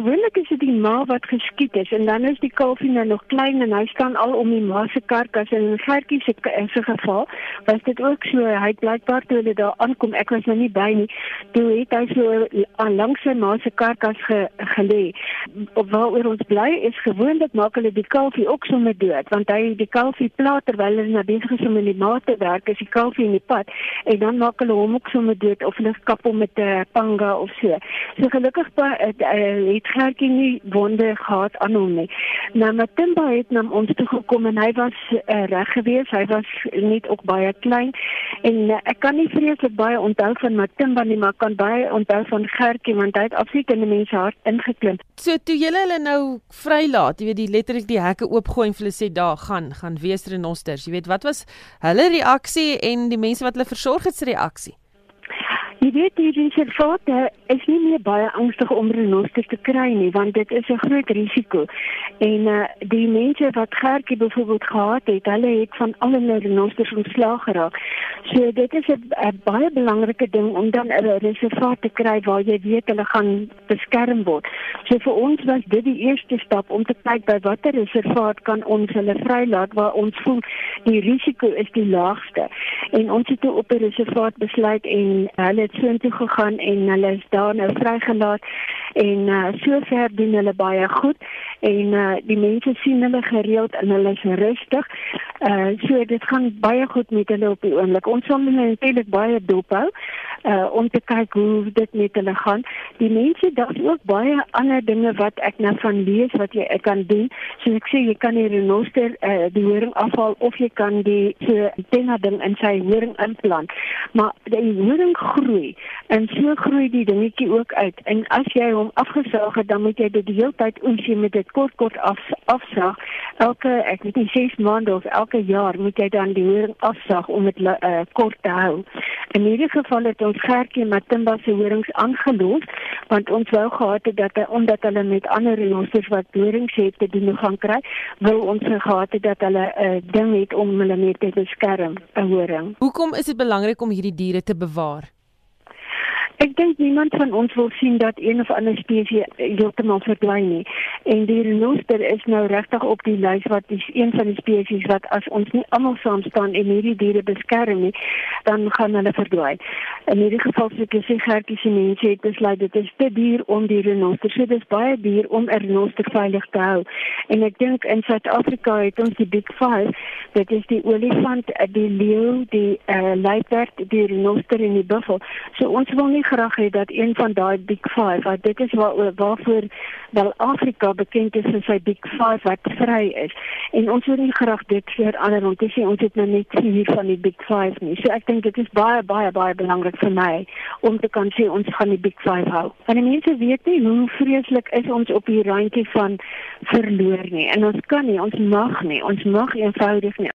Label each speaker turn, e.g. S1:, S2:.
S1: gewoonlik is dit die ma wat geskiet is en dan is die kalfie nou nog klein en hy staan al om die ma se karkas en in Gertjie se se geval was dit ook so hy blykbaar toe hulle daar aankom ek was nou nie by nie toe het hy so langs sy ma se karkas ge, gelê op waaroor ons bly is gewoonlik maak hulle die kalfie ook sommer dood want hy die kalfie plaat terwyl hulle na besig is om in die ma te werk is die kalfie in die pad en dan maak hulle hom ook sommer dood of hulle kap hom met 'n uh, panga of so so gelukkig het, uh, het Gertjie nie wonde gehad aan hom nie. Nou Matimba het na ons toe gekom en hy was uh, reg geweest. Hy was net ook baie klein en uh, ek kan nie vreeslik baie onthou van Matimba nie, maar kan baie onthou van Gertjie want hy het absoluut in die mense hart ingeklim.
S2: So toe julle hulle nou vrylaat, jy weet die letterlik die hekke oopgooi en hulle sê daar gaan gaan wees renosters. Jy weet wat was hulle reaksie en die mense wat hulle versorg het se reaksie?
S1: Jy weet die reservaat is nie meer baie angstig om renosters te kry nie want dit is 'n groot risiko. En uh, die mense wat Gertjie byvoorbeeld gehad het, hulle het van al hulle renosters ontslaag geraak. So dit is 'n baie belangrike ding om dan 'n reservaat te kry waar jy weet hulle gaan beskerm word. So vir ons was dit die eerste stap om te kyk by watter reservaat kan ons hulle vrylaat waar ons voel die risiko is die laagste. En ons het op 'n reservaat besluit en hulle het soontoe gegaan en hulle is daar nou vrygelaat en uh, sover doen hulle baie goed en uh, die mense sien hulle gereeld en hulle is rustig. Uh so dit gaan baie goed met hulle op die oomblik. Ons sal hulle natuurlik baie dop hou uh om te kyk hoe dit met hulle gaan. Die mense daar's ook baie ander dinge wat ek nou van lees wat jy kan doen. So ek sê jy kan 'n renoster uh die horing afhaal of jy kan die so dinge ding in sy horing implant. Maar die horing groei en so groei die dingetjie ook uit. En as jy hom afgesaag het, dan moet jy dit die hele tyd oes jy met dit kort kort af afsaag. Elke ek weet nie 6 maande of elke jaar moet jy dan die horing afsaag om dit uh, kort te hou. In hierdie geval het ons Gertjie Matimba se horings aangelos want ons wou gehad het dat hy omdat hulle met ander renosters wat horings het te doen gaan kry, wil ons gehad het dat hulle 'n uh, ding het om hulle mee te beskerm, 'n horing.
S2: Hoekom is dit belangrik om hierdie diere te bewaar?
S1: Ek dink niemand van ons wil sien dat een of ander spesies heeltemal verdwyn nie. En die renoster is nou regtig op die lys wat is een van die spesies wat as ons nie almal saam staan en hierdie diere beskerm nie, dan gaan hulle verdwyn. In hierdie geval sê ek sê Gertjie se mense het besluit dit is te duur om die renoster. So dis baie duur om 'n renoster veilig te hou. En ek dink in Suid-Afrika het ons die Big 5, dit is die olifant, die leeu, die uh, luiperd, die renoster en die buffel. So ons wil nie graag hê dat een van daai big 5 wat dit is waar waarvoor wel Afrika bekend is vir sy big 5 wat vry is en ons wil nie graag dit vir ander want dis ons het nou net hier van die big 5 nie so ek dink dit is baie baie baie belangrik vir my om te kan sê ons gaan die big 5 hou. Want die mense weet nie hoe vreeslik is ons op die randjie van verloor nie. En ons kan nie ons mag nie ons mag eenvoudig nie